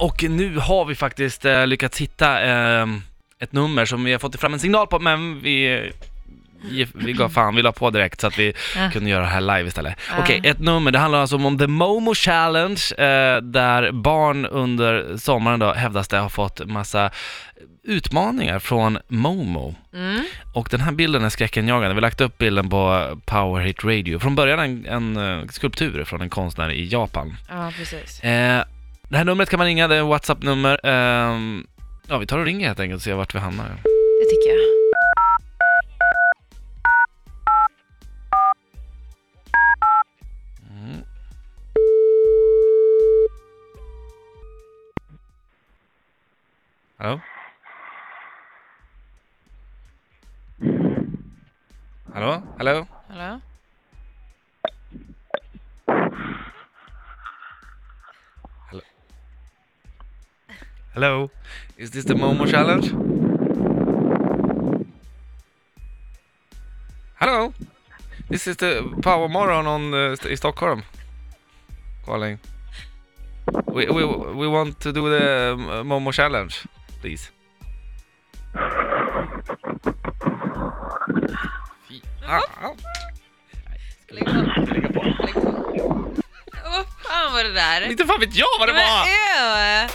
och nu har vi faktiskt eh, lyckats hitta eh, ett nummer som vi har fått fram en signal på, men vi, vi, vi gav fan, vi la på direkt så att vi Ja. kunde göra det här live istället. Ja. Okej, ett nummer, det handlar alltså om The Momo Challenge, eh, där barn under sommaren då hävdas det har fått massa utmaningar från Momo. Mm. Och den här bilden är skräckenjagande. Vi har lagt upp bilden på Power Hit Radio. Från början en, en eh, skulptur från en konstnär i Japan. Ja, precis. Eh, det här numret kan man ringa, det är WhatsApp-nummer. Ehm, ja, vi tar och ringer helt enkelt och ser vart vi hamnar. Det tycker jag. Mm. Hallå? Hallå? Hallå? Hallå? Hello? Is this the Momo challenge? Hello? This is the Power Moron on uh, st- Stockholm. Calling. We, we, we want to do the um, Momo challenge, please. Fy- Ah, ah. Lägg på. Lägg på. Vad fan var det där? Inte fan vet jag vad det Men, var!